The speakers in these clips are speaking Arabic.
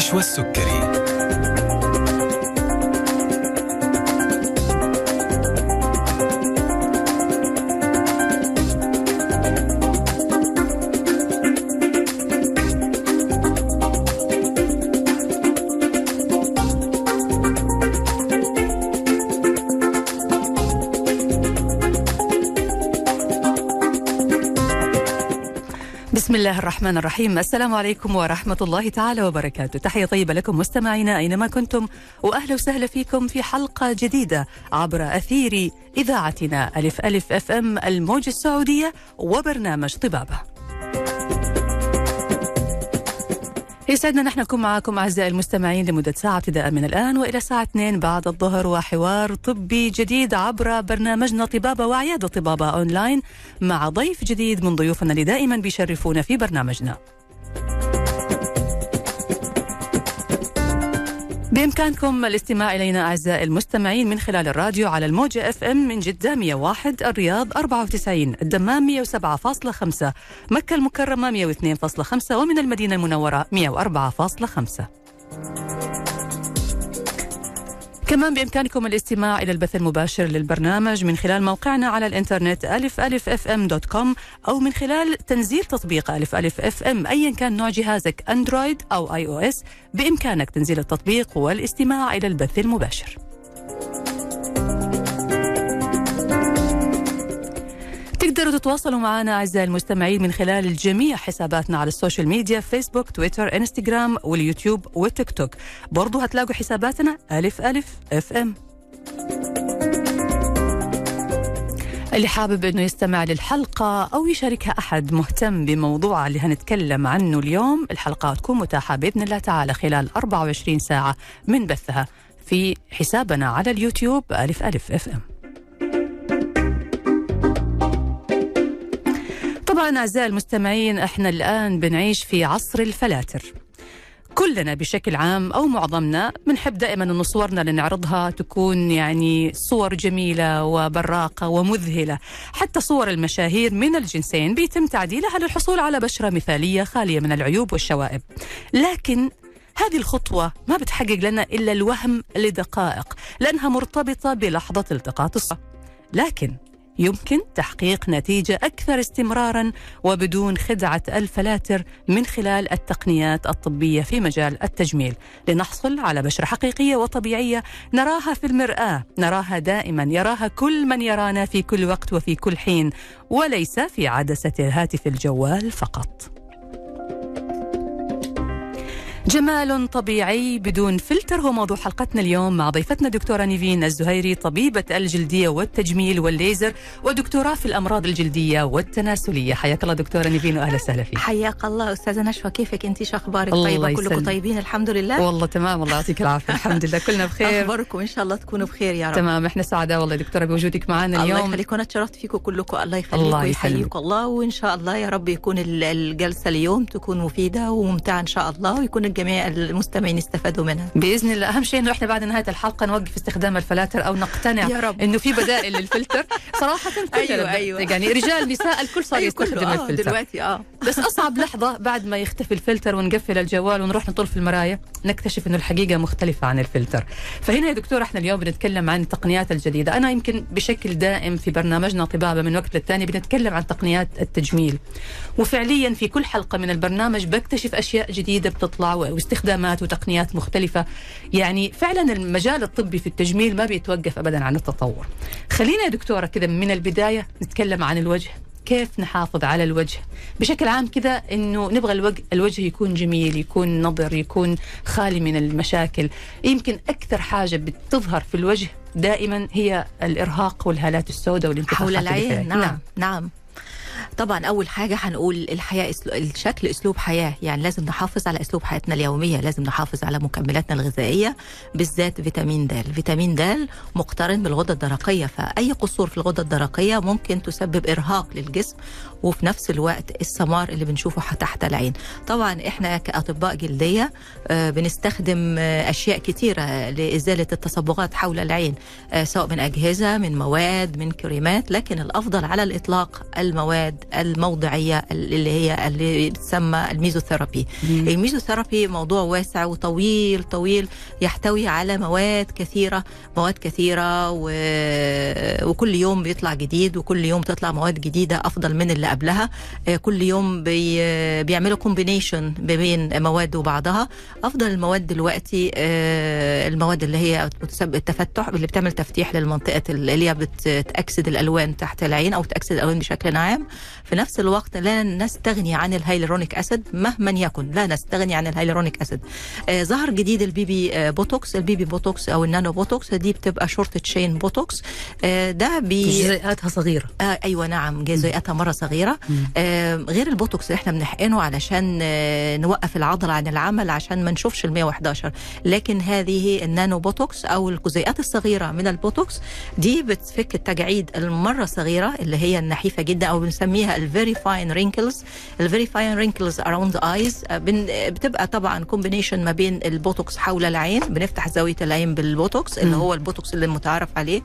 النشوى السكري الله الرحمن الرحيم. السلام عليكم ورحمة الله تعالى وبركاته. تحية طيبة لكم مستمعينا أينما كنتم وأهلا وسهلا فيكم في حلقة جديدة عبر أثير إذاعتنا ألف ألف أف أم الموجة السعودية وبرنامج طبابة. يسعدنا نحن نكون معكم أعزائي المستمعين لمدة ساعة ابتداء من الآن وإلى الساعة 2 بعد الظهر وحوار طبي جديد عبر برنامجنا طبابة وعيادة طبابة أونلاين مع ضيف جديد من ضيوفنا اللي دائما بيشرفونا في برنامجنا. بإمكانكم الاستماع إلينا أعزائي المستمعين من خلال الراديو على الموجة FM من جدة 101 الرياض 94 الدمام 107.5 مكة المكرمة 102.5 ومن المدينة المنورة 104.5 كمان بإمكانكم الاستماع إلى البث المباشر للبرنامج من خلال موقعنا على الإنترنت ألف ألف FM dot com أو من خلال تنزيل تطبيق ألف ألف FM أيا كان نوع جهازك Android أو iOS بإمكانك تنزيل التطبيق والاستماع إلى البث المباشر. تقدروا تتواصلوا معنا أعزائي المستمعين من خلال جميع حساباتنا على ال social media Facebook Twitter Instagram وال YouTube وال TikTok. برضو هتلاقوا حساباتنا ألف ألف FM. اللي حابب إنه يستمع للحلقة أو يشاركها أحد مهتم بموضوع اللي هنتكلم عنه اليوم الحلقة تكون متاحة بإذن الله تعالى خلال 24 ساعة من بثها في حسابنا على اليوتيوب ألف ألف إف إم. طبعا اعزائي المستمعين إحنا الآن بنعيش في عصر الفلاتر. كلنا بشكل عام أو معظمنا بنحب دائما انه صورنا اللي نعرضها تكون يعني صور جميلة وبراقة ومذهلة، حتى صور المشاهير من الجنسين بيتم تعديلها للحصول على بشرة مثالية خالية من العيوب والشوائب. لكن هذه الخطوة ما بتحقق لنا إلا الوهم لدقائق لأنها مرتبطة بلحظة التقاط الصورة. لكن يمكن تحقيق نتيجة أكثر استمرارا وبدون خدعة الفلاتر من خلال التقنيات الطبية في مجال التجميل. لنحصل على بشرة حقيقية وطبيعية نراها في المرآة نراها دائما يراها كل من يرانا في كل وقت وفي كل حين وليس في عدسة الهاتف الجوال فقط. جمال طبيعي بدون فلتر. هو موضوع حلقتنا اليوم مع ضيفتنا دكتورة نيفين الزهيري طبيبة الجلدية والتجميل والليزر ودكتوراه في الأمراض الجلدية والتناسلية. حياك الله دكتورة نيفين وأهلا وسهلا فيك. حياك الله أستاذة نشوى كيفك أنت؟ شو أخبارك؟ الله طيبة؟ كلكم. طيبين؟ الحمد لله. والله تمام الله يعطيك العافية. الحمد لله كلنا بخير. أخباركم؟ إن شاء الله تكونوا بخير يا رب. تمام إحنا سعداء والله دكتورة بوجودك معنا الله اليوم. يخليكم. أنا اتشرفت فيكم كلكم الله يخليكم الله ويحييكم الله. وإن شاء الله يا رب يكون ال- الجلسة اليوم تكون مفيدة وممتعة إن شاء الله ويكون الجميع المستمعين استفادوا منها. بإذن الله. أهم شيء إنه إحنا بعد نهاية الحلقة نوقف استخدام الفلاتر أو نقتنع يا رب. إنه في بدائل للفلتر. صراحة كلنا أيوة، أيوة. يعني رجال نساء الكل صار أيوة، يستخدم آه، الفلتر. دلوقتي آه. بس أصعب لحظة بعد ما يختفي الفلتر ونقفل الجوال ونروح نطل في المرايه نكتشف إنه الحقيقة مختلفة عن الفلتر. فهنا يا دكتور إحنا اليوم بنتكلم عن التقنيات الجديدة. أنا يمكن بشكل دائم في برنامجنا طبابة من وقت للتاني بنتكلم عن تقنيات التجميل. وفعليا في كل حلقة من البرنامج بكتشف أشياء جديدة بتطلع واستخدامات وتقنيات مختلفة. يعني فعلا المجال الطبي في التجميل ما بيتوقف ابدا عن التطور. خلينا يا دكتورة كذا من البداية نتكلم عن الوجه. كيف نحافظ على الوجه بشكل عام كذا إنه نبغى الوجه, يكون جميل يكون نضر يكون خالي من المشاكل يمكن أكثر حاجة بتظهر في الوجه دائما هي الإرهاق والهالات السوداء والانتفاخات حول. العين نعم نعم, نعم. طبعا أول حاجة هنقول الحياة. الشكل أسلوب حياة يعني لازم نحافظ على أسلوب حياتنا اليومية لازم نحافظ على مكملاتنا الغذائية بالذات فيتامين د فيتامين د مقترن بالغدة الدرقية فأي قصور في الغدة الدرقية ممكن تسبب إرهاق للجسم وفي نفس الوقت السمار اللي بنشوفه تحت العين. طبعا إحنا كأطباء جلدية آه، بنستخدم آه، أشياء كتيرة لإزالة التصبغات حول العين آه، سواء من أجهزة من مواد من كريمات لكن الأفضل على الإطلاق المواد الموضعية اللي هي اللي بتسمى الميزوثيرابي. الميزوثيرابي موضوع واسع وطويل طويل يحتوي على مواد كثيرة مواد كثيرة و... وكل يوم بيطلع جديد وكل يوم تطلع مواد جديدة أفضل من اللي قبلها آه، كل يوم بي... بيعملوا combination بين مواد وبعضها. أفضل المواد دلوقتي آه، المواد اللي هي بتسبب التفتيح اللي بتعمل تفتيح للمنطقة اللي هي بتأكسد الألوان تحت العين أو تأكسد الألوان بشكل عام. في نفس الوقت لا نستغني عن ال hyaluronic acid مهما يكن لا نستغني عن ال hyaluronic acid. آه، ظهر جديد ال baby آه، بوتوكس ال baby بوتوكس أو النانو بوتوكس دي بتبقى short chain بوتوكس آه، ده بي جزيئاتها صغيرة. آه أيوه نعم جزيئاتها مرة صغيرة. آه غير البوتوكس اللي إحنا بنحقنه علشان آه نوقف العضلة عن العمل عشان ما نشوفش ال 111 لكن هذه النانو بوتوكس أو الجزيئات الصغيرة من البوتوكس دي بتفك التجاعيد المرة صغيرة اللي هي النحيفة جدا أو بنسميها ال very fine wrinkles ال very fine wrinkles around the eyes بتبقى طبعا combination ما بين البوتوكس حول العين. بنفتح زاوية العين بالبوتوكس اللي. هو البوتوكس اللي المتعارف عليه.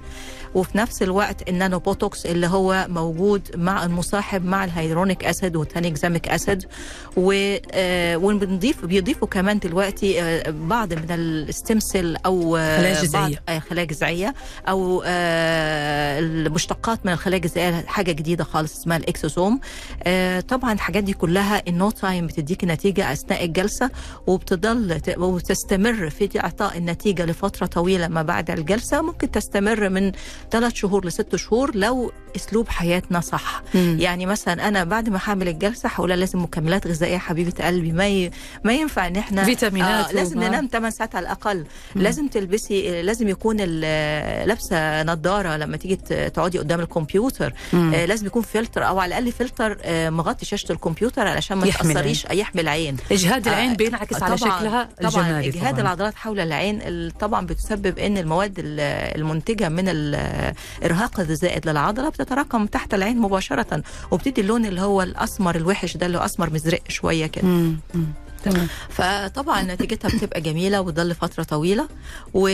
وفي نفس الوقت النانو بوتوكس اللي هو موجود مع المصاحب مع ال hyaluronic acid وال tranexamic acid و آه، وبنضيف بيضيفوا كمان دلوقتي آه، بعض من ال stem cell أو آه، خلايا. آه، خلايا جذعية أو المشتقات من الخلايا الجذعية حاجة جديدة خالص اسمها ال exosome آه، طبعا الحاجات دي كلها ال no time بتديك نتيجة أثناء الجلسة وبتضل وتستمر في إعطاء النتيجة لفترة طويلة ما بعد الجلسة ممكن تستمر من ثلاث شهور لست شهور لو أسلوب حياتنا صح مم. يعني مثلا أنا بعد ما هعمل الجلسة هقول لازم مكملات غذائية حبيبة قلبي. ما ي... ما ينفع إن إحنا فيتامينات آه لازم ننام 8 ساعات على الأقل. لازم تلبسي لازم يكون لابسة نظارة لما تيجي تقعدي قدام الكمبيوتر. مم. آه لازم يكون فلتر أو على الأقل فلتر آه مغطي شاشة الكمبيوتر علشان ما تاثريش يحمي العين. إجهاد آه، العين بينعكس على شكلها طبعا اجهاد طبعاً. العضلات حول العين ال- طبعا بتسبب إن المواد ال- المنتجة من الارهاق الزائد للعضلة بتتراكم تحت العين مباشرة. وبتدي اللون اللي هو الأسمر الوحش ده اللي هو أسمر مزرق شوية كده. تمام. فطبعا نتيجتها بتبقى جميلة وتضل فترة طويلة و...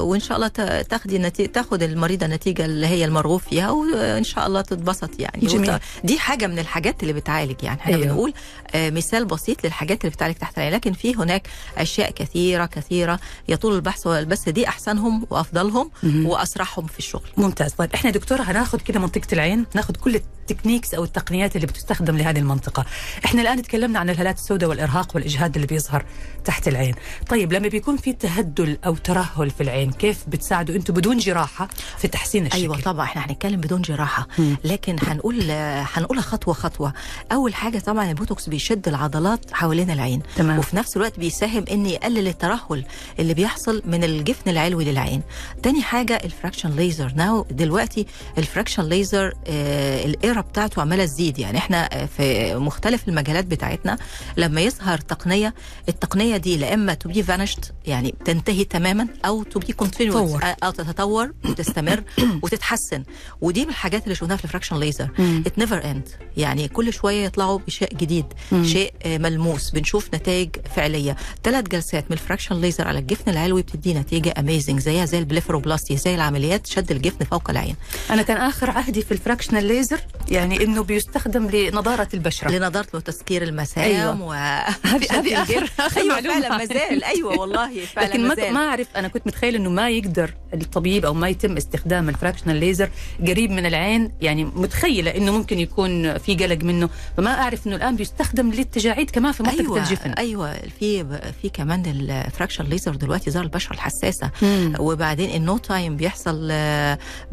وإن شاء الله تاخدي نتيجة تاخد المريضة النتيجه اللي هي المرغوب فيها وإن شاء الله تتبسط يعني. جميل. وت- دي حاجة من الحاجات اللي بتعالج يعني. إحنا أيوه. بنقول آه، مثال بسيط للحاجات اللي بتعالج تحت العين. لكن في هناك أشياء كثيرة كثيرة يطول البحث والبث دي أحسنهم وأفضلهم. وأسرعهم في الشغل. ممتاز. طيب إحنا دكتورة هناخذ كده منطقة العين ناخذ كل التكنيكس أو التقنيات اللي بتستخدم لهذه المنطقة. إحنا الآن تكلمنا عن الهالات السوداء والإرهاق والإجهاد اللي بيظهر تحت العين. طيب لما بيكون في تهدل أو ترهل في العين كيف بتساعدوا؟ أنتم بدون جراحة في تحسين الشكل. أيوه طبعا إحنا هنتكلم بدون جراحة. لكن هنقول هنقولها خطوة خطوة. أول حاجة طبعا البوتوكس بيشد العضلات حوالين العين. تمام. وفي نفس الوقت بيساهم ان يقلل الترهل اللي بيحصل من الجفن العلوي للعين. تاني حاجة ال fraction laser. now دلوقتي ال fraction laser آه ال era بتاعته عمالة تزيد. يعني إحنا آه، في مختلف المجالات بتاعتنا لما يظهر تقنية التقنية دي لا إما to be vanished يعني تنتهي تماما أو to be continuous. أو تتطور وتستمر وتتحسن ودي من الحاجات اللي شفناها في ال fraction laser. it never end يعني كل شوية يطلعوا بشيء جديد مم. شيء آه، ملموس بنشوف نتائج فعلية ثلاث جلسات من ال fraction laser على الجفن العلوي بتدي نتيجة amazing زيها زي ال blepharoplasty زي العمليات شد الجفن فوق العين أنا كان آخر عهدي في ال fractional laser يعني إنه بيستخدم لنضارة البشرة لنظاره وتسكير المسام أيوة. هذه هذه اخر آخر أيوه معلومة. فعلا مازال أيوه والله فعلا لكن ما مازال. ما أعرف أنا كنت متخيل إنه ما يقدر الطبيب أو ما يتم استخدام ال fractional laser قريب من العين يعني متخيلة إنه ممكن يكون في قلق منه. فما أعرف إنه الآن بيستخدم للتجاعيد كمان في منطقة أيوه الجفن. أيوه. في في كمان ال fraction laser دلوقتي ظهر البشرة الحساسة. مم. وبعدين ال no time بيحصل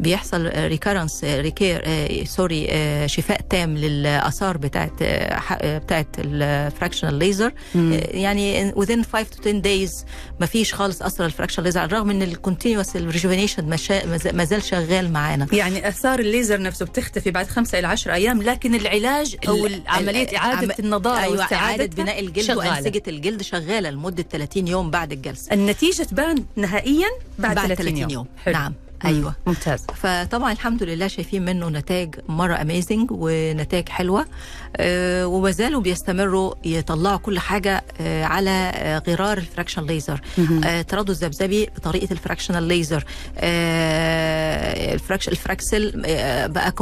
بيحصل recurrence ريكير sorry شفاء تام للآثار بتاعت آه، آه، بتاعت ال fractional laser مم. يعني within 5 to 10 days ما فيش خالص أثر ال fraction laser على الرغم إن ال continuous ال rejuvenation ما زال شغال معانا يعني آثار الليزر نفسه بتختفي بعد خمسة إلى عشر أيام لكن العلاج أو عملية إعادة عم- النضاره أيوه إعادة بناء الجلد شغالة. وأنسجة الجلد شغالة لمدة 30 يوم بعد الجلسة النتيجة تبان نهائيا بعد, بعد 30 يوم, يوم. حلو. نعم أيوه ممتاز فطبعا الحمد لله شايفين منه نتائج مرة amazing ونتائج حلوة آه، وما زالوا بيستمروا يطلعوا كل حاجة آه، على آه، غرار ال fraction laser. آه، تردد ذبذبي بطريقة الفراكشنال ليزر. آه، الفراكش الفراكسل آه، بقى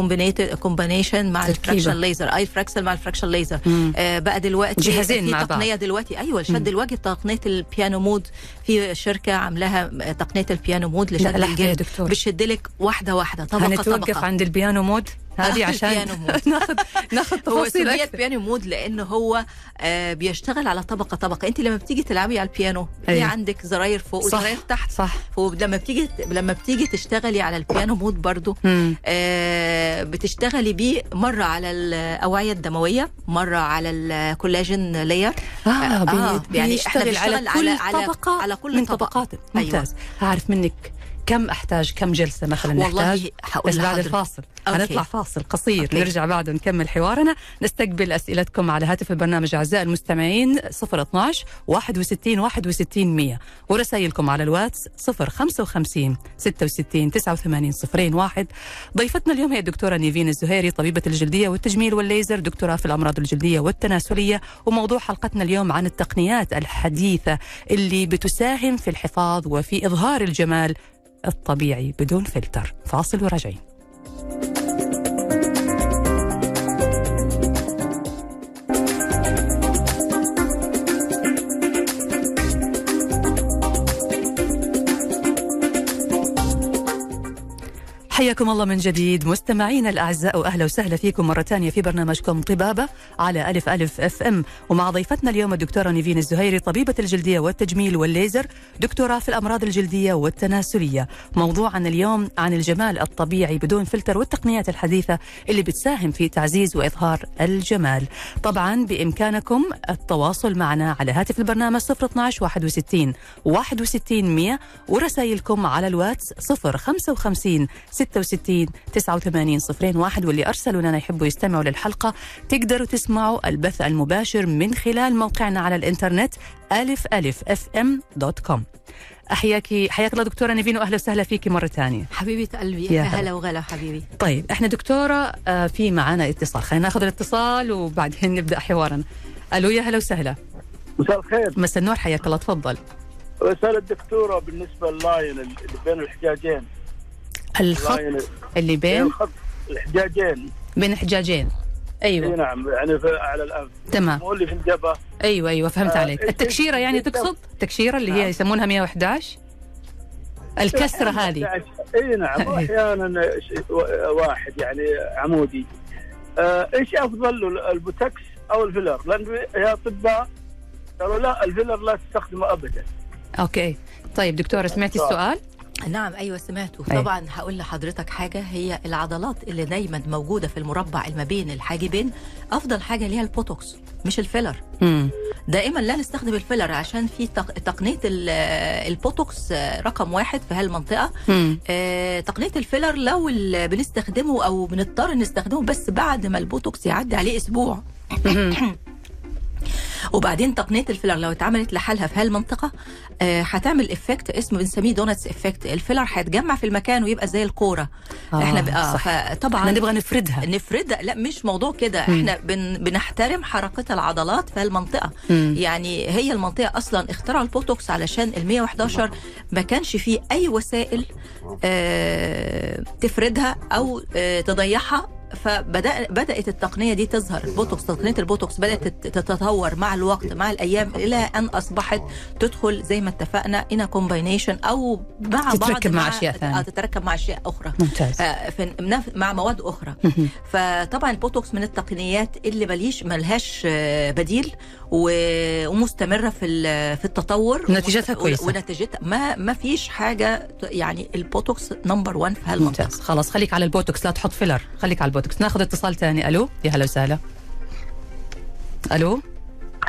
كومبينيشن مع. الفراكشن ليزر. أي الفراكسل مع الفراكشن ليزر. آه، بقى دلوقتي جهازين في مع بعض. تقنية دلوقتي. أيوه لشد الوجه تقنية البيانو مود. في شركة عاملاها آه، تقنية البيانو مود لشد الجلد. بشد لك واحدة واحدة طبقة هنتوقف عند البيانو مود؟ هذه آه، عشان مود. ناخذ ناخذ هو تفاصيل أكثر. بيانو مود لأنه هو آه بيشتغل على طبقة طبقة أنت لما بتيجي تلعبي على البيانو في أيوة. عندك زراير فوق. وزراير تحت صح ولما بتيجي لما بتيجي تشتغلي على البيانو mode برضو مم. آه بتشتغلي بيه مرة على الاوعيه الدموية مرة على الكولاجين layer آه, آه، بي- يعني بيشتغل على كل على- طبقة على كل من. طبقات أيوة. ممتاز هعرف منك كم أحتاج كم جلسة مثلا والله بس بعد. الفاصل okay. هنطلع فاصل قصير okay. نرجع بعد ونكمل حوارنا نستقبل أسئلتكم على هاتف البرنامج أعزائي المستمعين 012 61 61 100 ورسائلكم على الواتس 055 66 89 صفرين واحد ضيفتنا اليوم هي الدكتورة نيفين الزهيري طبيبة الجلدية والتجميل والليزر دكتوراه في الأمراض الجلدية والتناسلية وموضوع حلقتنا اليوم عن التقنيات الحديثة اللي بتساهم في الحفاظ وفي إظهار الجمال الطبيعي بدون فلتر. فاصل وراجعين. حياكم الله من جديد. مستمعينا الأعزاء واهلا وسهلا فيكم مرة ثانية في برنامجكم طبابة على ألف ألف FM. ومع ضيفتنا اليوم الدكتورة نيفين الزهيري طبيبة الجلدية والتجميل والليزر دكتوراه في الأمراض الجلدية والتناسلية. موضوعنا اليوم عن الجمال الطبيعي بدون فلتر والتقنيات الحديثة اللي بتساهم في تعزيز وإظهار الجمال. طبعا بإمكانكم التواصل معنا على هاتف البرنامج 012 61 61 100 ورسائلكم على الواتس 055 66 89 صفرين واحد واللي أرسلوا لنا يحبوا يستمعوا للحلقة. تقدروا تسمعوا البث المباشر من خلال موقعنا على الإنترنت ألف ألف FM dot com. أحياكي حياك الله دكتورة نيفين وأهلا وسهلا فيكي مرة ثانية. حبيبة قلبي يا هلا. وغلا حبيبي. طيب إحنا دكتورة آه، في معنا اتصال. خلينا ناخذ الاتصال وبعدين نبدأ حوارنا. ألو يا هلا وسهلا. مساء الخير. مساء النور حياك الله تفضل. رسالة الدكتورة بالنسبة لل line اللي بين الحجاجين. الخط ال line اللي بين الخط الحجاجين بين حجاجين إي أيوه نعم يعني في على الانف تمام. مو اللي في الجبهه أيوه أيوه فهمت آه، عليك. التكشيرة يعني إيش- تقصد؟ التكشيرة اللي هي نعم. يسمونها 111 الكسرة هذه. إي نعم واحيانا ش- واحد يعني عمودي. آه، إيش أفضل له البوتكس أو الفيلر؟ لأن يا أطباء قالوا لا الفيلر لا تستخدمه ابدا. okay. طيب دكتورة سمعتي السؤال؟ نعم أيوه سمعته. أيوة. طبعا هقول لحضرتك حاجة هي العضلات اللي دايما موجودة في المربع اللي ما بين الحاجبين أفضل حاجة ليها البوتوكس مش الفيلر. امم دائما لا نستخدم الفيلر عشان في تق- تقنية ال- البوتوكس رقم واحد في هالمنطقة. آه، تقنية الفيلر لو بنستخدمه أو بنضطر نستخدمه بس بعد ما البوتوكس يعدي عليه أسبوع. وبعدين تقنية الفيلر لو اتعملت لحالها في هالمنطقة آه، هتعمل effect اسمه بنسميه donuts effect الفيلر هيتجمع في المكان ويبقى زي الكورة آه، إحنا بقى صح. فطبعا إحنا نبغى نفردها نفردها لا مش موضوع كده. إحنا بن بنحترم حركة العضلات في المنطقة. يعني هي المنطقة أصلا اخترعوا البوتوكس علشان ال 111 ما كانش فيه أي وسائل آه تفردها أو آه تضيعها فبدا بدأت التقنية دي تظهر. البوتوكس تقنية البوتوكس بدأت تت- تتطور مع الوقت مع الأيام إلى أن أصبحت تدخل زي ما اتفقنا in combination أو مع بعض تتركب مع أشياء ثانية. آه، تتركب مع أشياء أخرى. ممتاز. آه، مع مواد أخرى. مهم. فطبعا البوتوكس من التقنيات اللي مليش ملهاش آه، بديل و- ومستمرة في في التطور. ونتيجتها ومست- كويسة. ونتيجتها ما ما فيش حاجة ت- يعني البوتوكس number 1 في هالمنطقة. ممتاز. خلاص خليك على البوتوكس لا تحط فيلر خليك على البوتوكس. ناخذ اتصال ثاني ألو؟ يا هلا وسهلا. ألو؟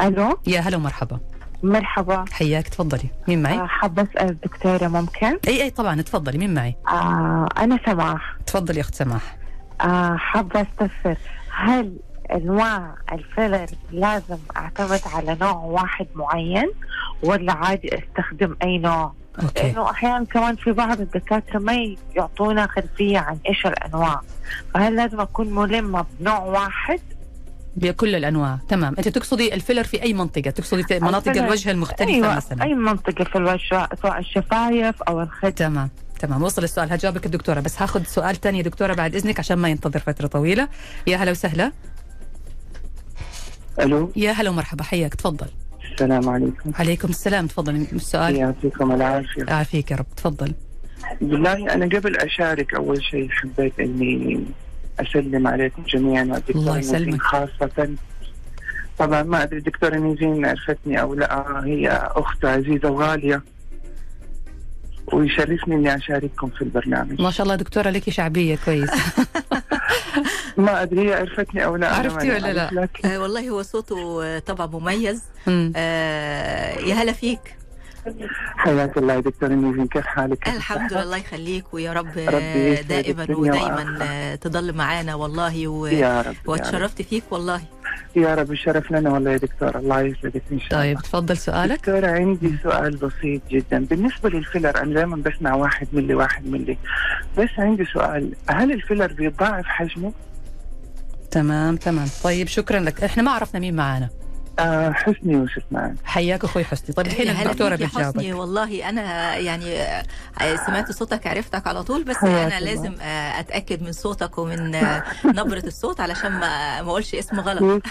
ألو؟ يا هلا ومرحبا. مرحبا. حياك. تفضلي. مين معي؟ آه، حابة أسأل الدكتورة ممكن؟ أي أي طبعا. تفضلي. مين معي؟ آه أنا سماح. تفضلي يا أخت سماح. آه حابة أستفسر. هل أنواع الفيلر لازم أعتمد على نوع واحد معين ولا عادي أستخدم أي نوع. okay. لأنه أحيانا كمان في بعض الدكاترة ما يعطونا خلفية عن إيش الأنواع. فهل لازم أكون ملمة بنوع واحد؟ بكل الأنواع. تمام. أنت تقصدي الفيلر في أي منطقة؟ تقصدي في مناطق الوجه المختلفة أيوه مثلا؟ أي منطقة في الوجه سواء الشفايف أو الخد. تمام. تمام. وصل السؤال. هجاوبك الدكتورة بس هاخذ سؤال ثاني يا دكتورة بعد إذنك عشان ما ينتظر فترة طويلة. يا هلا وسهلا. ألو؟ يا هلا ومرحبا حياك تفضل. السلام عليكم. عليكم السلام تفضل السؤال. يعطيكم العافية. يعافيك يا رب تفضل. بالله أنا قبل أشارك أول شيء حبيت إني أسلم عليكم جميعا الله والدكتور يسلمك. نيزين خاصة. طبعا ما أدري الدكتوره نيزين عرفتني أو لا هي أخت عزيزة وغالية ويشرفني إني أشارككم في البرنامج. ما شاء الله دكتورة لك شعبية كويس. ما أدري هي عرفتني أو لا عرفتي ولا لا؟ آه والله هو صوته آه، طبعا مميز. مم. آه يا هلا فيك. حياك الله يا دكتوره نيزين كيف حالك؟ الحمد لله الله يخليك ويا رب ربي آه، دائما ودايما. آه، تضل معانا والله و... يا رب يا رب, واتشرفت فيك والله. يا رب الشرف لنا والله يا دكتور. الله يسعدك إن شاء الله. طيب تفضل سؤالك. دكتورة عندي سؤال بسيط جدا. بالنسبة للفيلر أنا دائما بسمع واحد ملي واحد ملي. بس عندي سؤال هل الفيلر بيتضاعف حجمه؟ تمام تمام. طيب شكرا لك. إحنا ما عرفنا مين معانا. آه حسني يوسف معنا حياك أخوي حسني. طيب الحين الدكتورة يا حسني. بتجاوبك والله أنا يعني آه، سمعت صوتك عرفتك على طول بس أنا الله. لازم آه، أتأكد من صوتك ومن آه، نبرة الصوت علشان ما ما أقولش اسم غلط.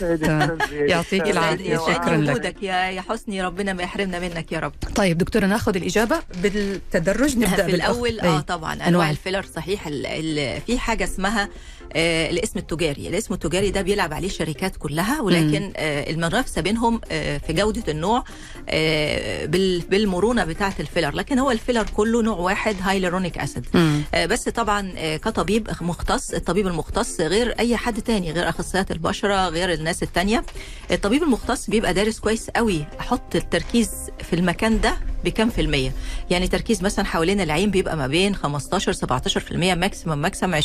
يعطيك. يسعدني شكراً لك. وجودك يا يا حسني. ربنا ما يحرمنا منك يا رب. طيب دكتورة ناخذ الإجابة بالتدرج. نبدأ في الأول بالأخ- آه. طبعا أنواع أنواع. الفيلر صحيح ال ال في حاجة اسمها الاسم التجاري. الاسم التجاري ده بيلعب عليه الشركات كلها ولكن آه المنافسة بينهم آه في جودة النوع آه بال بالمرونة بتاعة الفيلر. لكن هو الفيلر كله نوع واحد hyaluronic acid. آه، بس طبعا آه، كطبيب مختص الطبيب المختص غير أي حد تاني غير أخصائيات البشرة غير الناس التانية. الطبيب المختص بيبقى دارس كويس قوي. أحط التركيز في المكان ده بكام في المية؟ يعني تركيز مثلا حوالين العين بيبقى ما بين 15 17% maximum maximum 20%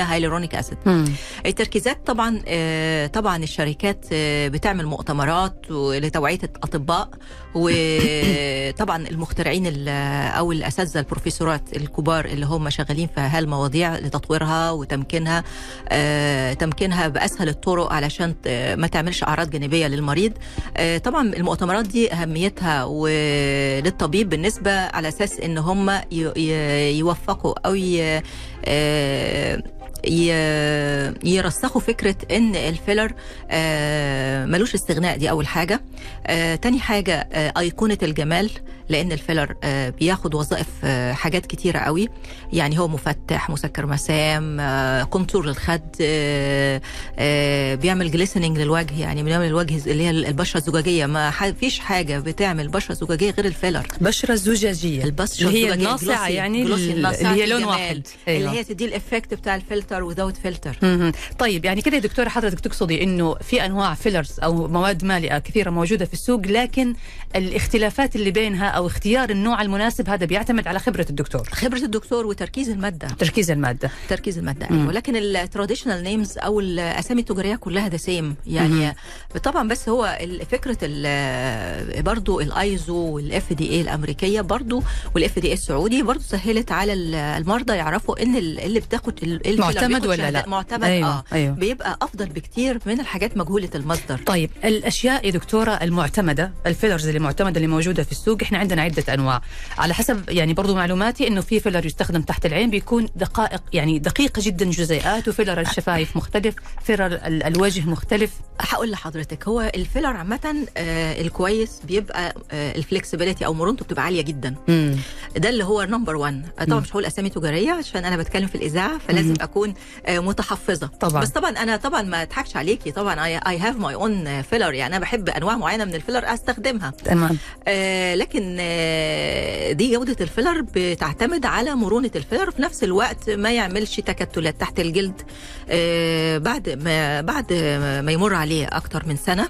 hyaluronic acid مم. التركيزات طبعا آه، طبعا الشركات آه، بتعمل مؤتمرات لتوعيه الأطباء وطبعا المخترعين ال- أو الأساتذة البروفيسورات الكبار اللي هم شغالين في هالمواضيع لتطويرها وتمكينها آه، تمكينها بأسهل الطرق علشان ما تعملش أعراض جانبية للمريض آه، طبعا المؤتمرات دي أهميتها وللطبيب بالنسبة على أساس إن هم يوفقوا أو آه، ي- يرسخوا فكرة إن الفيلر آه، ملوش استغناء دي أول حاجة. آه، تاني حاجة آه، أيقونة الجمال لأن الفيلر بياخد وظائف حاجات كتيرة قوي. يعني هو مفتح مسكر مسام contour للخد بيعمل glistening للوجه يعني بيعمل الوجه اللي هي البشرة الزجاجية. ما فيش حاجة بتعمل بشرة زجاجية غير الفيلر. بشرة زجاجية. البشرة اللي هي الناصعة يعني اللي هي لون. واحد. اللي هي تدي ال effect بتاع الفلتر without filter. طيب يعني كده دكتورة حضرتك تقصدي إنه في أنواع fillers أو مواد مالئة كثيرة موجودة في السوق لكن الاختلافات اللي بينها أو اختيار النوع المناسب هذا بيعتمد على خبرة الدكتور. خبرة الدكتور وتركيز المادة. تركيز المادة. تركيز المادة. مم. أيوه لكن ال traditional names أو الاسامي التجارية كلها ده same يعني طبعا بس هو فكرة برضو الايزو وال FDA الأمريكية برضو وال FDA السعودي برضو سهلت على ال- المرضى يعرفوا إن ال- اللي بتاخد الفيلر معتمد ولا لا؟ معتمد أيوة، آه أيوة. بيبقى أفضل بكتير من الحاجات مجهولة المصدر طيب الأشياء يا دكتورة المعتمدة ال fillers اللي معتمدة اللي موجودة في السوق إحنا عندنا عدة أنواع على حسب يعني برضو معلوماتي إنه في فيلر يستخدم تحت العين بيكون دقائق يعني دقيقه جدا جزيئات وفيلر الشفايف مختلف فيلر ال- الوجه مختلف هقول لحضرتك هو الفيلر عامة آه الكويس بيبقى آه ال flexibility أو مرونته بتبقى عالية جدا مم. ده اللي هو number 1 طبعا. مش هقول أسامي تجارية عشان أنا بتكلم في الإذاعة فلازم مم. أكون آه، متحفظة. طبعاً. بس طبعا أنا طبعا ما أضحكش عليكي. طبعا I have my own filler يعني أنا بحب أنواع معينة من الفيلر أستخدمها. تمام. آه لكن آه دي جودة الفيلر بتعتمد على مرونة الفيلر. في نفس الوقت ما يعملش تكتلات تحت الجلد آه بعد ما بعد ما يمر عليه أكتر من سنة. آه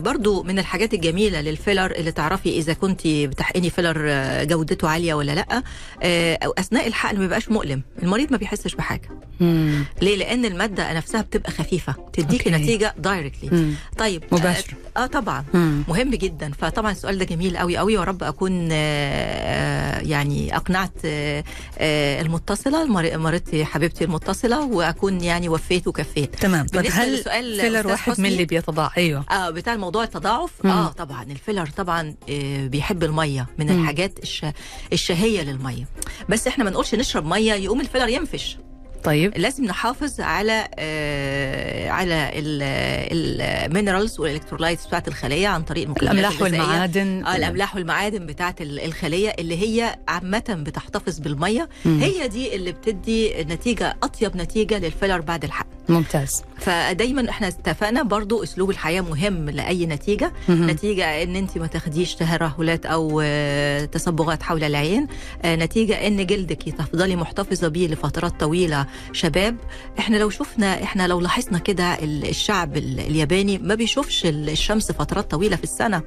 برضو من الحاجات الجميلة للفيلر اللي تعرفي إذا كنت بتحقني فيلر آه، جودته عالية ولا لأ آه أو أثناء الحقن ما بيبقاش مؤلم المريض ما بيحسش بحاجة مم. ليه لأن المادة نفسها بتبقى خفيفة تديكي. نتيجة directly. طيب مباشر. آه, آه طبعا مم. مهم جدا فطبعا السؤال ده جميل قوي قوي يا رب أكون آه، آه، يعني أقنعت آه، آه، المتصلة مر- مريضتي حبيبتي المتصلة وأكون يعني وفيت وكفيت تمام بالنسبة هل فيلر واحد حسني؟ ملي أيوه. آه بتاع الموضوع التضاعف. مم. آه طبعا. الفيلر طبعا آه بيحب المية من مم. الحاجات الش... الشرهة للمية. بس إحنا ما نقولش نشرب مية يقوم الفيلر ينفش. طيب. لازم نحافظ على آه على ال minerals وال electrolytes بتاعت الخلية عن طريق الأملاح. والمعادن. آه الأملاح والمعادن بتاعت ال- الخلية اللي هي عامة بتحتفظ بالمية. هي دي اللي بتدي نتيجة أطيب نتيجة للفيلر بعد الحقن ممتاز. فدايما إحنا اتفقنا برضو أسلوب الحياة مهم لأي نتيجة. مهم. نتيجة إن انت ما تاخديش ترهلات أو آه، تصبغات حول العين. آه، نتيجة إن جلدك تفضلي محتفظة بيه لفترات طويلة شباب. إحنا لو شفنا إحنا لو لاحظنا كده ال- الشعب ال- الياباني ما بيشوفش ال- الشمس فترات طويلة في السنة.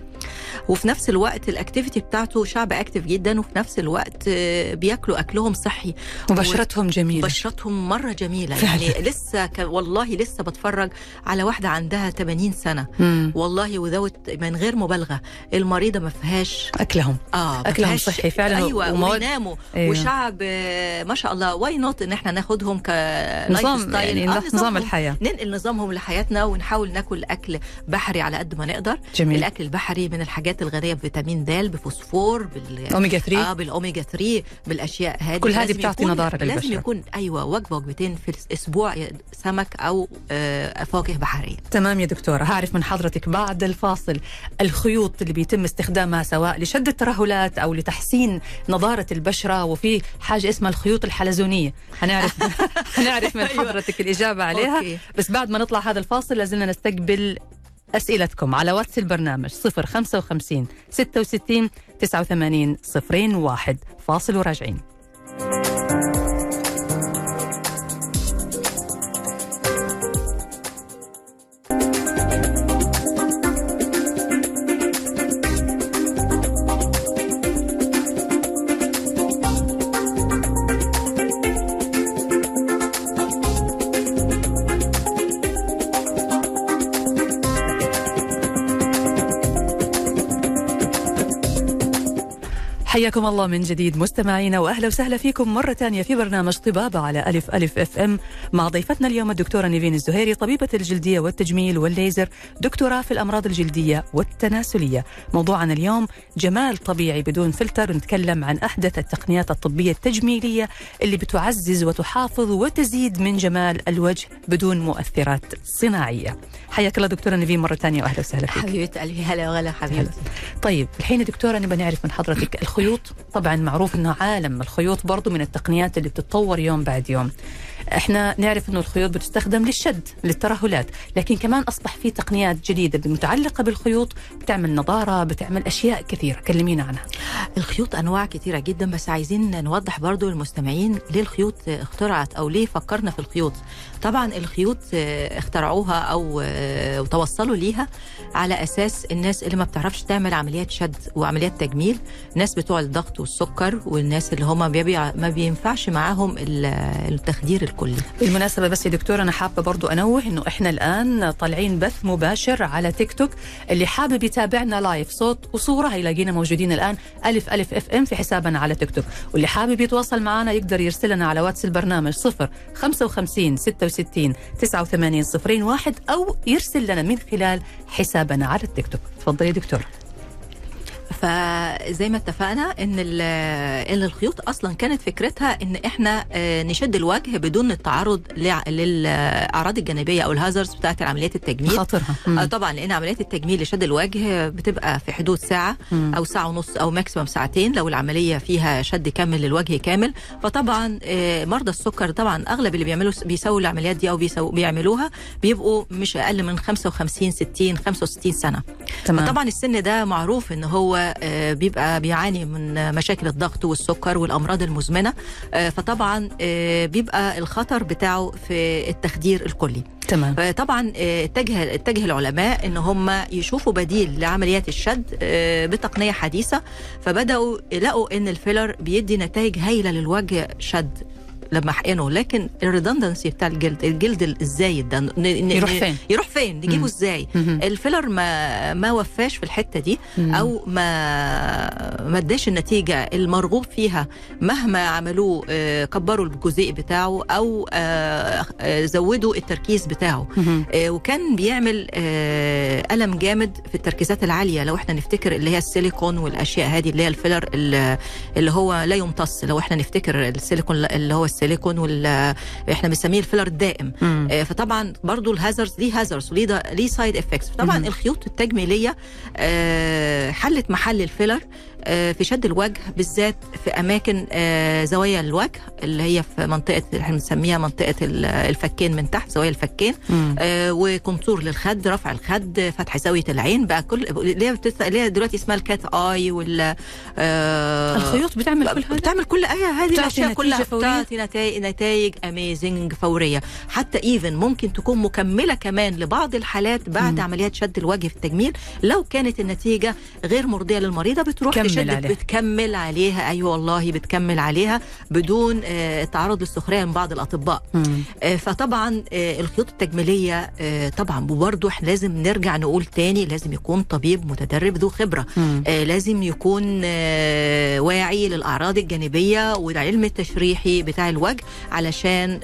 وفي نفس الوقت ال activity بتاعته شعب active جدا. وفي نفس الوقت آه، بياكلوا أكلهم صحي. وبشرتهم جميلة. بشرتهم مرة جميلة. فعلا. يعني لسه. والله لسه بتفرج على واحدة عندها 80 سنة. مم. والله without من غير مبالغة. المريضة ما فيهاش أكلهم. آه فيهاش- صحي فعلا. أيوه ومواد- وبيناموا أيوة. وشعب آه، ما شاء الله why not إن إحنا ناخدهم ك نظام يعني نظام نظامهم. الحياة. ننقل نظامهم لحياتنا ونحاول ناكل أكل بحري على قد ما نقدر. جميل. الأكل البحري من الحاجات الغنية بفيتامين د بفوسفور بال أوميجا 3 آه بالأوميجا 3 بالأشياء هذه. كل هذه بتعطي يكون- نضارة لازم. يكون أيوه وجبة وجبتين في الأسبوع. سمك أو آه، فواكه بحرية. تمام يا دكتورة. هعرف من حضرتك بعد الفاصل الخيوط اللي بيتم استخدامها سواء لشد الترهلات أو لتحسين نضارة البشرة وفي حاجة اسمها الخيوط الحلزونية. هنعرف هنعرف من أيوة. حضرتك الإجابة عليها. okay. بس بعد ما نطلع هذا الفاصل لازلنا نستقبل أسئلتكم على واتس البرنامج 055 66 89 01 فاصل وراجعين. حياكم الله من جديد مستمعينا وأهلا وسهلا فيكم مرة ثانية في برنامج طبابة على ألف ألف FM. مع ضيفتنا اليوم الدكتورة نيفين الزهيري طبيبة الجلدية والتجميل والليزر دكتوراه في الأمراض الجلدية والتناسلية. موضوعنا اليوم جمال طبيعي بدون فلتر نتكلم عن أحدث التقنيات الطبية التجميلية اللي بتعزز وتحافظ وتزيد من جمال الوجه بدون مؤثرات صناعية. حياك الله دكتورة نيفين مرة ثانية وأهلا وسهلا فيك. حبيبة قلبي هلا وغلا حبيبتي. طيب الحين دكتورة نبغى نعرف من حضرتك الخيوط طبعا معروف إنه عالم الخيوط برضو من التقنيات اللي بتتطور يوم بعد يوم. إحنا نعرف إنه الخيوط بتستخدم للشد للترهلات لكن كمان أصبح في تقنيات جديدة متعلقة بالخيوط بتعمل نضاره بتعمل أشياء كثيرة كلمينا عنها. الخيوط أنواع كتيره جدا بس عايزين نوضح برضو للمستمعين ليه الخيوط اخترعت أو ليه فكرنا في الخيوط. طبعا الخيوط اخترعوها أو توصلوا ليها على أساس الناس اللي ما بتعرفش تعمل عمليات شد وعمليات تجميل الناس بتوع الضغط والسكر والناس اللي هم ما, بينفعش معاهم ال- التخدير الكلي بالمناسبة بس يا دكتور أنا حابة برضو أنوه أنه إحنا الآن طالعين بث مباشر على تيك توك. اللي حابب يتابعنا live صوت وصورة هيلاقينا موجودين الآن ألف ألف FM في حسابنا على تيك توك. واللي حابب يتواصل معنا يقدر يرسل لنا على واتس البرنامج 0 55 66 89 صفرين واحد أو يرسل لنا من خلال حسابنا على التيك توك. تفضلي يا دكتور. فزي ما اتفقنا إن إن الخيوط أصلا كانت فكرتها إن إحنا آه، نشد الوجه بدون التعرض للأعراض الجانبية أو الهازرز بتاعت عمليات التجميل. خاطرها. آه. طبعا لأن عمليات التجميل لشد الوجه بتبقى في حدود ساعة مم. أو ساعة ونص أو ماكسيمم ساعتين لو العملية فيها شد كامل للوجه كامل. فطبعا آه، مرضى السكر طبعا أغلب اللي بيعملوا بيسووا العمليات دي أو بيعملوها بيبقوا مش أقل من 55 60 65 سنة. تمام. طبعا السن ده معروف إن هو بيبقى بيعاني من مشاكل الضغط والسكر والأمراض المزمنة. آه، فطبعا آه، بيبقى الخطر بتاعه في التخدير الكلي. تمام. فطبعا آه، اتجه اتجه العلماء إن هم يشوفوا بديل لعمليات الشد آه، بتقنية حديثة. فبدأوا لقوا إن الفيلر بيدي نتائج هايلة للوجه شد. لما احقنه لكن ال redundancy بتاع الجلد الجلد الزايد ده يروح فين؟ يروح فين نجيبه. إزاي. الفيلر ما ما وفاش في الحتة دي. أو ما ما اداش النتيجة المرغوب فيها مهما عملوه آه، كبروا الجزيء بتاعه أو آه، آه، زودوا التركيز بتاعه وكان بيعمل ألم جامد في التركيزات العالية لو إحنا نفتكر اللي هي السيليكون والأشياء هذه اللي هي الفيلر اللي اللي هو لا يمتص لو إحنا نفتكر السيليكون اللي هو السيليكون وال إحنا بنسميه الفيلر الدائم مم. آه، فطبعا برضو ال hazards ليه hazards وليه ليه side effects فطبعا مهم. الخيوط التجميلية آه، حلت محل الفيلر في شد الوجه بالذات في أماكن آه، زوايا الوجه اللي هي في منطقة إحنا بنسميها منطقة ال- الفكين من تحت زوايا الفكين. آه، و contour للخد رفع الخد فتح زاوية العين بقى كل اللي هي دلوقتي اسمها ال cat eye وال آه، الخيوط بتعمل كل هذا بتعمل كل أي هذه الأشياء كلها؟ بتعطي نتائج نتائج amazing فورية حتى even ممكن تكون مكملة كمان لبعض الحالات بعد مم. عمليات شد الوجه في التجميل لو كانت النتيجة غير مرضية للمريضة بتروح كمل تشد عليها. بتكمل عليها أيوه والله بتكمل عليها بدون آه، تعرض للسخرية من بعض الأطباء مم. آه، فطبعا آه، الخيوط التجميلية طبعا إحنا لازم نرجع نقول تاني لازم يكون طبيب متدرب ذو خبرة مم. لازم يكون واعي للأعراض الجانبية والعلم التشريحي بتاع الوجه علشان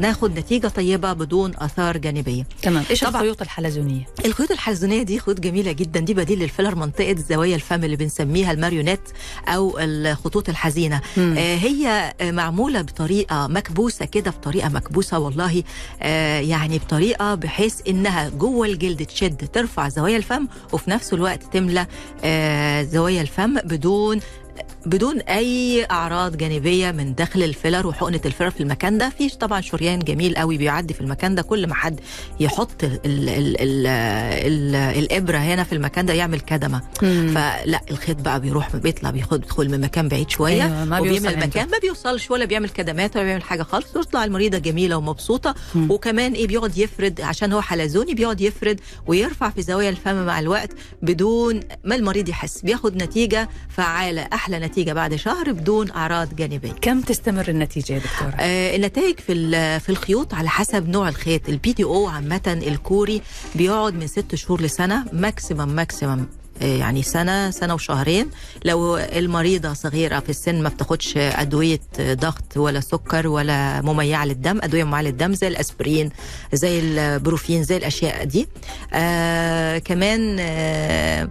ناخد نتيجة طيبة بدون آثار جانبية تمام إيش. الخيوط الحلزونية الخيوط الحلزونية دي خيوط جميلة جدا دي بديل للفيلر منطقة زوايا الفم اللي بنسميها الماريونيت أو الخطوط الحزينة مم. آه، هي معمولة بطريقة مكبوسة كده بطريقة مكبوسة والله آه، يعني بطريقة بحيث إنها جوه الجلد تشد ترفع زوايا الفم وفي نفس الوقت تملى آه، زوايا الفم بدون بدون أي أعراض جانبية من داخل الفيلر وحقنة الفيلر في المكان ده. في طبعا شريان جميل قوي بيعدي في المكان ده. كل ما حد يحط ال ال ال ال ال الإبرة هنا في المكان ده يعمل كدمة. مم. فلا الخيط بقى بيروح بيطلع بياخد يدخل من مكان بعيد شوية. أيوة، ما وبيملى. المكان ما بيوصلش ولا بيعمل كدمات ولا بيعمل حاجة خالص. وتطلع المريضة جميلة ومبسوطة. مم. وكمان إيه بيقعد يفرد عشان هو حلزوني بيقعد يفرد ويرفع في زوايا الفم مع الوقت بدون ما المريض يحس. بياخد نتيجة فعالة أحلى نتيجة بعد شهر بدون أعراض جانبية. كم تستمر النتيجة يا دكتورة؟ آه النتائج في في الخيوط على حسب نوع الخيط. ال PDO عامة الكوري بيقعد من ست شهور لسنة maximum maximum آه، يعني سنة سنة وشهرين. لو المريضة صغيرة في السن ما بتاخدش أدوية ضغط ولا سكر ولا مميعة للدم أدوية مميعة للدم زي الأسبرين زي البروفين زي الأشياء دي. آه كمان آه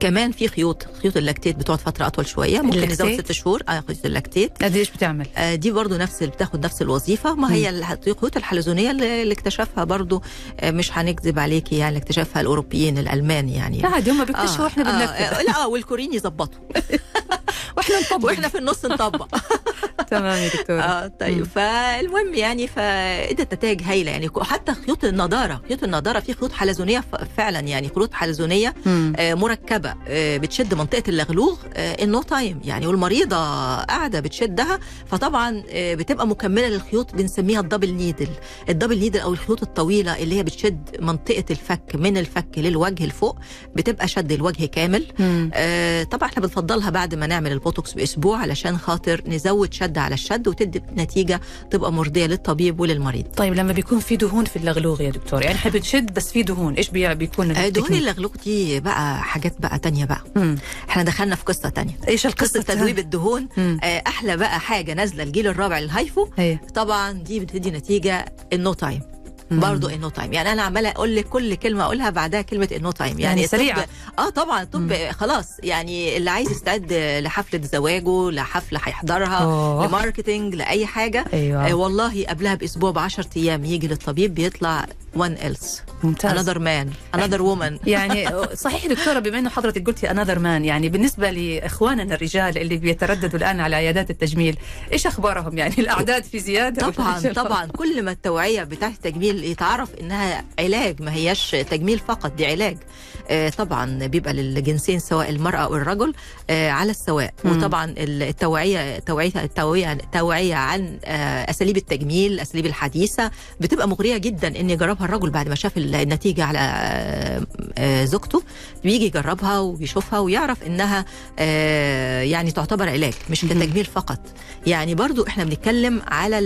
كمان في خيوط خيوط ال lactate بتقعد فترة أطول شوية ممكن نزود؟ ست شهور. آه خيوط ال lactate. قد إيش بتعمل؟ آه، دي برضو نفس بتاخد نفس الوظيفة. ما هي الخيوط الحلزونية اللي اكتشفها برضو آه، مش هنكذب عليكي يعني اكتشفها الأوروبيين الالمان يعني. لا عادي هم بيكتشفوا وإحنا آه، بننفذ آه، لا آه، والكوريين يظبطوا. وإحنا نطبق. وإحنا في النص نطبق. تمام يا دكتورة. آه طيب. فالمهم يعني فإدت نتائج هايلة يعني. حتى خيوط النضارة خيوط النضارة في خيوط حلزونية فعلا يعني خيوط حلزونية. آه، مركبة. آه، بتشد منطقة اللغلوغ ال no time يعني والمريضة قاعدة بتشدها فطبعا آه، بتبقى مكملة للخيوط بنسميها ال double needle ال double needle أو الخيوط الطويلة اللي هي بتشد منطقة الفك من الفك للوجه لفوق بتبقى شد الوجه كامل مم. آه، طبعا إحنا بنفضلها بعد ما نعمل البوتوكس بأسبوع علشان خاطر نزود شد على الشد وتدي نتيجة تبقى مرضية للطبيب وللمريض طيب لما بيكون في دهون في اللغلوغ يا دكتور يعني إحنا بنشد بس في دهون إيش بي- بيكون دهون؟ اللغلوغ دي بقى حاجات بقى تانية بقى. مم. إحنا دخلنا في قصة تانية. إيش القصة قصة تذويب الدهون. مم. آه، أحلى بقى حاجة نازلة الجيل الرابع لل HIFU. إيه طبعا دي بتدي نتيجة ال no time. برضه ال no time يعني أنا عمالة أقول لك كل كلمة أقولها بعدها كلمة ال no time يعني, يعني سريعة. آه طبعا الطب خلاص. يعني اللي عايز يستعد لحفلة زواجه لحفلة هيحضرها أوه. ل marketing لأي حاجة. أيوه. آه والله قبلها بأسبوع ب 10 أيام يجي للطبيب بيطلع someone else. ممتاز. Another man. Another woman. يعني صحيح دكتورة بما إنه حضرتك قلتي another man يعني بالنسبة لإخواننا الرجال اللي بيترددوا الآن على عيادات التجميل إيش أخبارهم؟ يعني الأعداد في زيادة ولا طبعا طبعا. كل ما التوعية بتاعت التجميل يتعرف إنها علاج ما هياش تجميل فقط دي علاج. آه، طبعا بيبقى للجنسين سواء المرأة أو الرجل آه، على السواء. مم. وطبعا التوعية توعيه التوعية توعيه عن آه، أساليب التجميل الاساليب الحديثة بتبقى مغرية جدا ان يجربها الرجل بعد ما شاف النتيجة على آه، آه، زوجته بيجي يجربها وبيشوفها ويعرف إنها آه، يعني تعتبر علاج مش مهم. كتجميل فقط يعني برضو إحنا بنتكلم على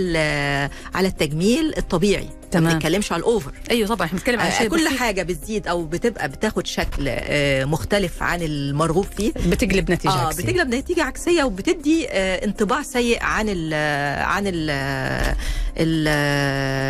على التجميل الطبيعي تمام. ما بنتكلمش على الأوفر أيوه طبعا إحنا بنتكلم عن آه، شيء كل بسيط حاجة بتزيد أو بتبقى بتاخد شكل آه، مختلف عن المرغوب فيه بتقلب نتيجة آه عكسية. بتجلب نتيجة عكسية وبتدي آه، انطباع سيء عن ال عن ال ال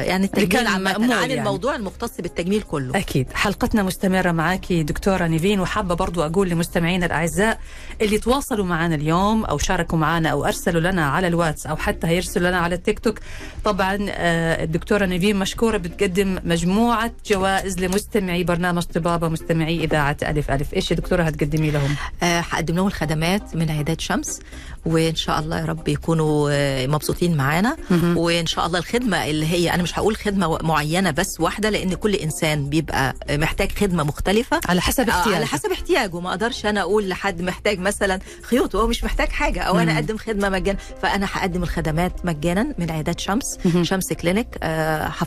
يعني التجميل مأمول عن يعني. الموضوع المختص بالتجميل كله أكيد حلقتنا مستمرة معاكي دكتورة نيفين وحابة برضو أقول لمستمعينا الأعزاء اللي تواصلوا معنا اليوم أو شاركوا معنا أو أرسلوا لنا على الواتس أو حتى هيرسلوا لنا على التيك توك طبعا آه، الدكتورة نيفين مشكورة بتقدم مجموعة جوائز لمستمعي برنامج طبابة مستمعي إذاعة ألف ألف. إيش يا دكتورة هتقدمي لهم؟ آه، هقدم لهم الخدمات من عيادات شمس وإن شاء الله يا رب يكونوا آه، مبسوطين معانا. وإن شاء الله الخدمة اللي هي أنا مش هقول خدمة معينة بس واحدة لأن كل إنسان بيبقى محتاج خدمة مختلفة. على حسب آه، احتياجك على حسب احتياجه. ما أقدرش أنا أقول لحد محتاج مثلا خيوط وهو مش محتاج حاجة أو مم. أنا أقدم خدمة مجانا. فأنا هقدم الخدمات مجانا من عيادات شمس. شمس كلينيك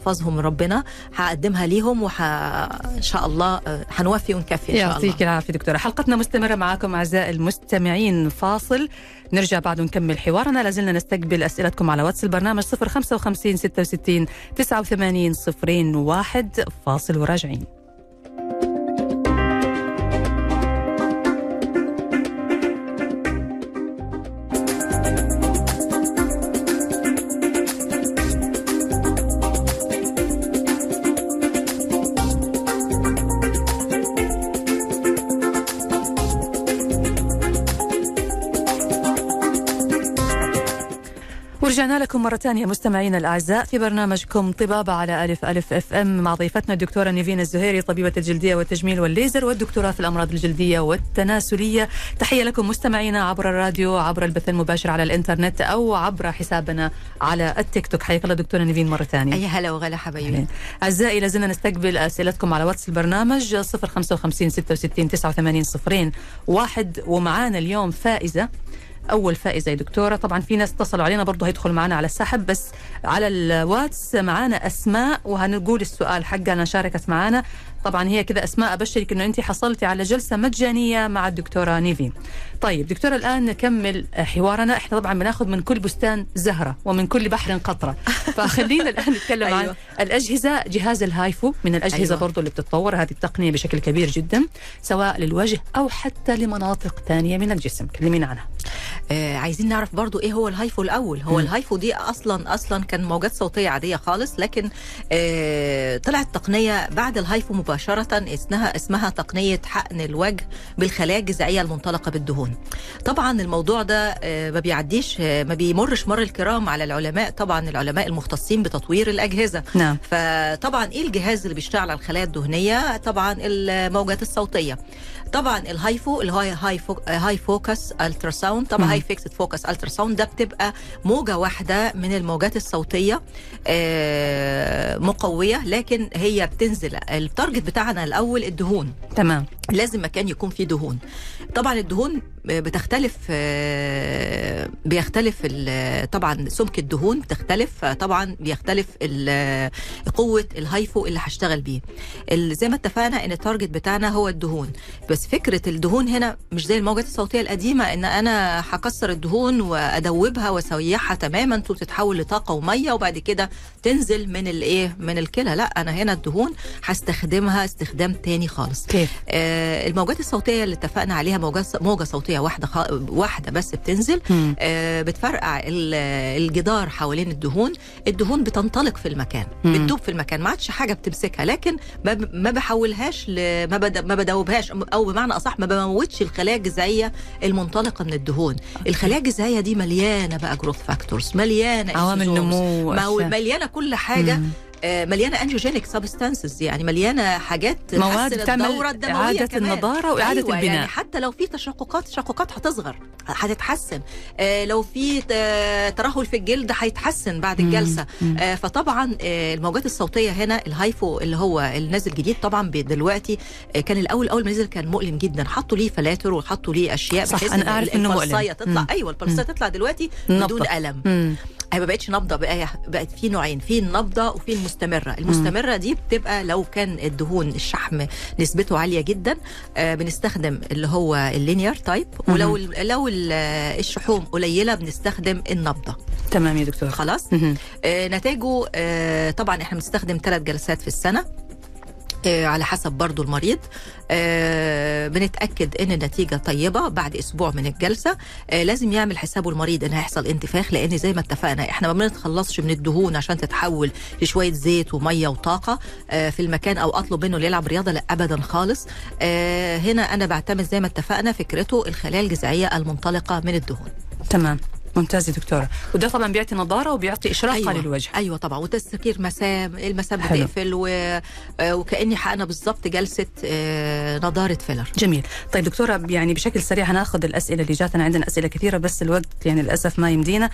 حفظهم ربنا. هقدمها ليهم وح إن شاء الله آه، هنوفي ونكفي إن شاء الله. يعطيك العافية دكتورة. حلقتنا مستمرة معكم أعزائي المستمعين. فاصل. نرجع بعد ونكمل حوارنا. لازلنا نستقبل أسئلتكم على واتس البرنامج 055 66 89 01 فاصل وراجعين. ورجعنا لكم مرة ثانية مستمعينا الأعزاء في برنامجكم طبابة على ألف ألف أف أم مع ضيفتنا الدكتورة نيفين الزهيري طبيبة الجلدية والتجميل والليزر والدكتوراه في الأمراض الجلدية والتناسلية. تحية لكم مستمعينا عبر الراديو عبر البث المباشر على الإنترنت أو عبر حسابنا على التيك توك. حياك الله دكتورة نيفين مرة ثانية. أي هلا وغلا حبايبي. أعزائي لازلنا نستقبل أسئلتكم على واتس البرنامج 055 66 89 صفرين واحد. ومعانا اليوم فائزة أول فائزة. يا دكتورة طبعا في ناس اتصلوا علينا برضه هيدخل معنا على السحب بس على الواتس معانا أسماء وهنقول السؤال حقها شاركت معانا طبعا هي كذا أسماء أبشرك أنه أنت حصلتي على جلسة مجانية مع الدكتورة نيفين. طيب دكتورة الآن نكمل حوارنا. إحنا طبعا بناخذ من كل بستان زهرة ومن كل بحر قطرة. فخلينا الآن نتكلم عن أيوة. الأجهزة جهاز ال HIFU من الأجهزة أيوة. برضو اللي بتتطور. هذه التقنية بشكل كبير جدا سواء للوجه أو حتى لمناطق ثانية من الجسم. كلمينا عنها. آه عايزين نعرف برضو إيه هو ال HIFU الأول. هو مم. ال HIFU دي أصلا أصلا كان موجات صوتية عادية خالص لكن آه طلعت تقنية بعد ال HIFU مباشرة اسمها اسمها تقنية حقن الوجه بالخلايا الجذعية المنطلقة بالدهون. طبعا الموضوع ده آه ما بيعديش آه ما بيمرش مر الكرام على العلماء. طبعا العلماء المختصين بتطوير الأجهزة. نعم. فطبعا إيه الجهاز اللي بيشتغل على الخلايا الدهنية؟ طبعا الموجات الصوتية. طبعا ال HIFU اللي هو high focus ultrasound طبعا مم. high fixed focus ultrasound ده بتبقى موجة واحدة من الموجات الصوتية آه، مقوية لكن هي بتنزل ال target بتاعنا الأول الدهون. تمام. لازم مكان يكون فيه دهون. طبعا الدهون بتختلف آه، بيختلف طبعا سمك الدهون بتختلف طبعا بيختلف ال- قوة ال HIFU اللي هشتغل بيه. زي ما اتفقنا إن التارجت بتاعنا هو الدهون. بس فكرة الدهون هنا مش زي الموجات الصوتية القديمة إن أنا هكسر الدهون وأدوبها واسيحها تماما وتتحول لطاقة ومية وبعد كده تنزل من الايه من الكلى. لا أنا هنا الدهون هستخدمها استخدام تاني خالص. كيف؟ آه، الموجات الصوتية اللي اتفقنا عليها موجات موجة صوتية واحدة خ... واحدة بس بتنزل. آه، بتفرقع ال- الجدار حوالين الدهون الدهون بتنطلق في المكان مم. بتدوب في المكان ما عادش حاجة بتمسكها لكن ما ب- ما بحولهاش ل... ما, بد... ما بدوبهاش أو بمعنى أصح ما بموتش الخلايا الجذعية المنطلقة من الدهون الخلايا الجذعية دي مليانة بقى growth factors مليانة عوامل نمو. مليانة كل حاجة مم. آه، مليانة angiogenic substances يعني مليانة حاجات مواد تعمل إعادة كمان. النضارة وإعادة أيوة البناء. يعني حتى لو في تشققات تشققات هتصغر هتتحسن آه، لو في آه، ترهل في الجلد هيتحسن بعد الجلسة مم. فطبعا الموجات الصوتية هنا الهايفو اللي هو النازل جديد طبعا دلوقتي كان الأول أول ما نزل كان مؤلم جدا حطوا ليه فلاتر وحطوا ليه أشياء صح، بحيث أنا إن أعرف إنه مؤلم. تطلع مم. أيوه الفلصايه تطلع دلوقتي. بدون ألم مم. هي ما بقتش نبضة بقى بقت في نوعين في النبضة وفي المستمرة. المستمرة دي بتبقى لو كان الدهون الشحم نسبته عالية جدا آه بنستخدم اللي هو ال linear type ولو ال- لو ال- الشحوم قليلة بنستخدم النبضة. تمام يا دكتور خلاص. آه نتائجه آه طبعا إحنا بنستخدم ثلاث جلسات في السنة. على حسب برضو المريض. آه، بنتأكد إن النتيجة طيبة بعد أسبوع من الجلسة. آه، لازم يعمل حسابه المريض إن هيحصل انتفاخ لأن زي ما اتفقنا إحنا ما بنتخلصش من الدهون عشان تتحول لشوية زيت ومية وطاقة آه، في المكان أو أطلب منه يلعب رياضة لا ابدا خالص. آه، هنا أنا بعتمد زي ما اتفقنا فكرته الخلايا الجذعية المنطلقة من الدهون. تمام. ممتاز يا دكتورة. وده طبعا بيعطي نظارة وبيعطي إشراقة أيوة. للوجه أيوه طبعا. وتسكير مسام المسام. بتقفل و... آه، وكأني حقنا بالظبط جلسة آه، نضارة فيلر. جميل. طيب دكتورة يعني بشكل سريع هناخذ الأسئلة اللي جاتنا عندنا أسئلة كثيرة بس الوقت يعني للأسف ما يمدينا.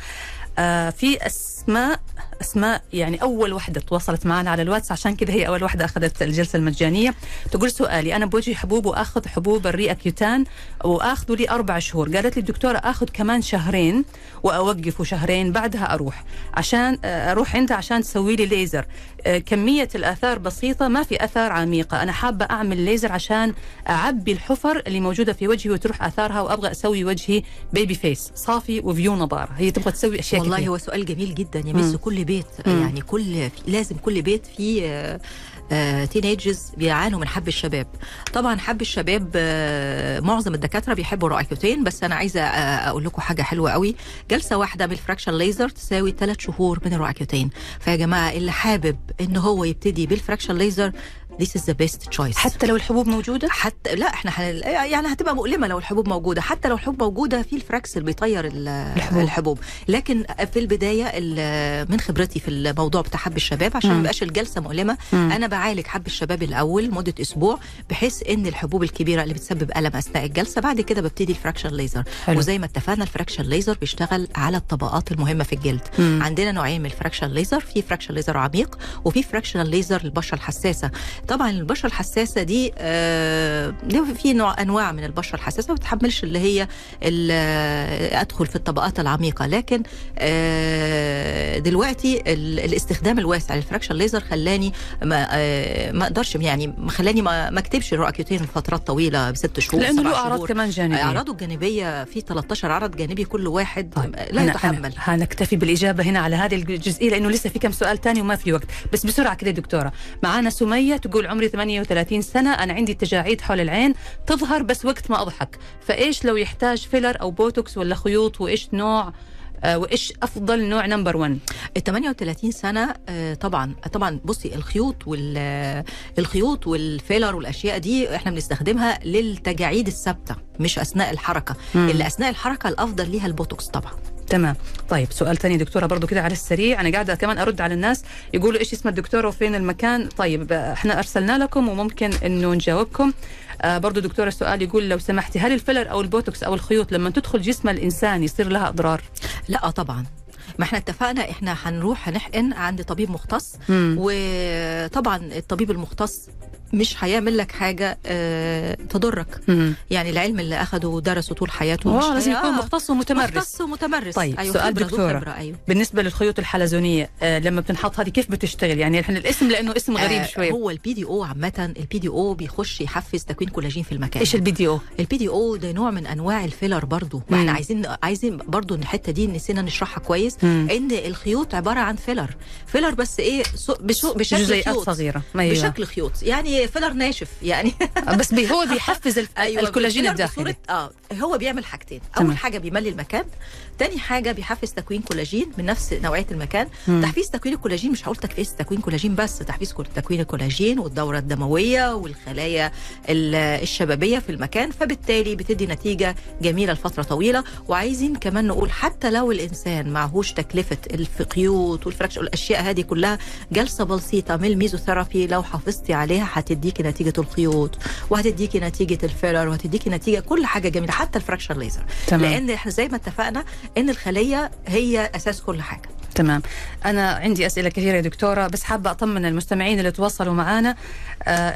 آه في أسماء أسماء يعني أول وحدة تواصلت معنا على الواتس عشان كذا هي أول وحدة أخذت الجلسة المجانية. تقول سؤالي أنا بوجهي حبوب وأخذ حبوب الريأكيوتان وأخذه لي أربع شهور. قالت لي الدكتورة أخذ كمان شهرين وأوقفه شهرين بعدها أروح. عشان آه، أروح عندها عشان تسوي لي ليزر آه، كمية الآثار بسيطة ما في آثار عميقة. أنا حابة أعمل ليزر عشان أعبي الحفر اللي موجودة في وجهي وتروح آثارها وأبغى أسوي وجهي baby face صافي وفيه نضارة هي تبغى تسوي أشياء والله كثير هو سؤال جميل جدا. يمس مم. كل بيت مم. يعني كل لازم كل بيت فيه آه، آه، teenagers بيعانوا من حب الشباب طبعا حب الشباب آه، معظم الدكاترة بيحبوا رواكتان بس أنا عايزة آه، أقول لكم حاجة حلوة قوي جلسة واحدة بال fractional laser تساوي ثلاث شهور من الرواكتان فيا جماعة اللي حابب إن هو يبتدي بال fractional laser this is the best choice حتى لو الحبوب موجودة حتى لا إحنا حن... يعني هتبقى مؤلمة لو الحبوب موجودة حتى لو الحبوب موجودة في ال fractional بيطير ال- الحبوب. الحبوب لكن في البداية ال- من خبرتي في الموضوع بتاع حب الشباب عشان. ما يبقاش الجلسة مؤلمة مم. أنا بعالج حب الشباب الأول مدة أسبوع بحيث إن الحبوب الكبيرة اللي بتسبب ألم أثناء الجلسة بعد كده ببتدي ال fractional laser حلو. وزي ما اتفقنا ال fractional laser بيشتغل على الطبقات المهمة في الجلد مم. عندنا نوعين من ال fractional laser في fractional laser عميق وفي fractional laser للبشره الحساسة طبعا البشرة الحساسة دي آه في نوع أنواع من البشرة الحساسة ما بتتحملش اللي هي آه، أدخل في الطبقات العميقة لكن آه دلوقتي ال- الاستخدام الواسع للفراكشن ليزر خلاني ما آه ما أقدرش يعني خلاني ما ما أكتبش رؤكتين لفترات طويلة بست شهور سبع له شهور. كمان جانبية أعراضه الجانبية في 13 عرض جانبي كل واحد طيب. لا يتحمل هن- هنكتفي بالإجابة هنا على هذه الجزئية لأنه لسه في كم سؤال تاني وما في وقت بس بسرعة كده دكتورة معانا سمية تقول عمري 38 سنة أنا عندي تجاعيد حول العين تظهر بس وقت ما أضحك. فإيش لو يحتاج filler أو بوتوكس ولا خيوط وإيش نوع آه، وإيش أفضل نوع number 1 ال 38 سنة آه، طبعا طبعا بصي الخيوط وال الخيوط وال filler والأشياء دي إحنا بنستخدمها للتجاعيد الثابتة مش أثناء الحركة. مم. اللي أثناء الحركة الأفضل ليها البوتوكس طبعا. تمام. طيب سؤال تاني دكتورة برضو كده على السريع. أنا قاعدة كمان أرد على الناس يقولوا إيش اسم الدكتورة وفين المكان؟ طيب آه، إحنا أرسلنا لكم وممكن إنه نجاوبكم. آه برضو دكتورة السؤال يقول لو سمحتي هل ال filler أو البوتوكس أو الخيوط لما تدخل جسم الإنسان يصير لها أضرار؟ لا طبعا. ما إحنا اتفقنا إحنا هنروح هنحقن عند طبيب مختص. مم. وطبعا الطبيب المختص مش هيعمل لك حاجة آه، تضرك مم. يعني العلم اللي أخده ودرسه طول حياته مش آه لازم هي- يكون آه، مختص ومتمرس مختص ومتمرس طيب، أيوة سؤال دكتورة. خبرة أيوة. بالنسبة للخيوط الحلزونية آه لما بتنحط هذه كيف بتشتغل يعني إحنا الاسم لأنه اسم غريب آه، شوي هو ال PDO عامة ال PDO بيخش يحفز تكوين كولاجين في المكان إيش ال PDO ال PDO ده نوع من أنواع الفيلر برضو مم. ما إحنا عايزين عايزين برضو إن الحتة دي نسينا نشرحها كويس مم. إن الخيوط عبارة عن filler filler بس إيه بشكل خيوط صغيرة أيوة. بشكل خيوط يعني زي فيلر ناشف يعني بس بي هو بيحفز. أيوه الكولاجين الداخلي آه هو بيعمل حاجتين. أول حاجة بيملي المكان تاني حاجة بيحفز تكوين كولاجين من نفس نوعية المكان. مم. تحفيز تكوين الكولاجين مش هقول تحفيز تكوين كولاجين بس تحفيز تكوين الكولاجين والدورة الدموية والخلايا ال- الشبابية في المكان فبالتالي بتدي نتيجة جميلة لفترة طويلة. وعايزين كمان نقول حتى لو الإنسان معهوش تكلفة الخيوط وال fraction والأشياء هذه كلها جلسة بسيطة من الميزوثيرابي لو حافظتي عليها هتديكي نتيجة الخيوط وهتديكي نتيجة ال filler وهتديكي نتيجة كل حاجة جميلة حتى ال fractional laser. تمام. لأن إحنا زي ما اتفقنا إن الخلية هي أساس كل حاجة. تمام. أنا عندي أسئلة كثيرة يا دكتورة بس حابة أطمن المستمعين اللي تواصلوا معنا آه،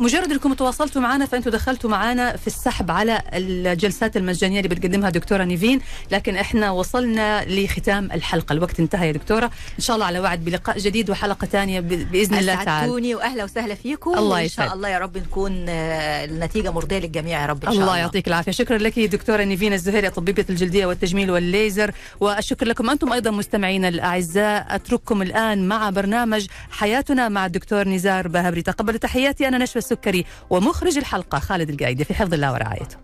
مجرد أنكم تواصلتوا معنا فأنتوا دخلتوا معنا في السحب على الجلسات المجانية اللي بتقدمها دكتورة نيفين. لكن إحنا وصلنا لختام الحلقة. الوقت انتهى يا دكتورة. إن شاء الله على وعد بلقاء جديد وحلقة ثانية بإذن الله تعالى أسعدتوني وأهلا وسهلا فيكم. الله يسعد. شاء الله يا رب نكون آه، النتيجة مرضية للجميع يا رب إن شاء الله الله. يعطيك العافية. شكرا لك دكتورة نيفين الزهيري طبيبة الجلدية والتجميل والليزر. والشكر لكم أنتم أيضا مستمعينا الأعزاء أترككم الآن مع برنامج حياتنا مع الدكتور نزار باهبري تقبلوا تحياتي أنا نشوى السكري ومخرج الحلقة خالد القايدي. في حفظ الله ورعايته.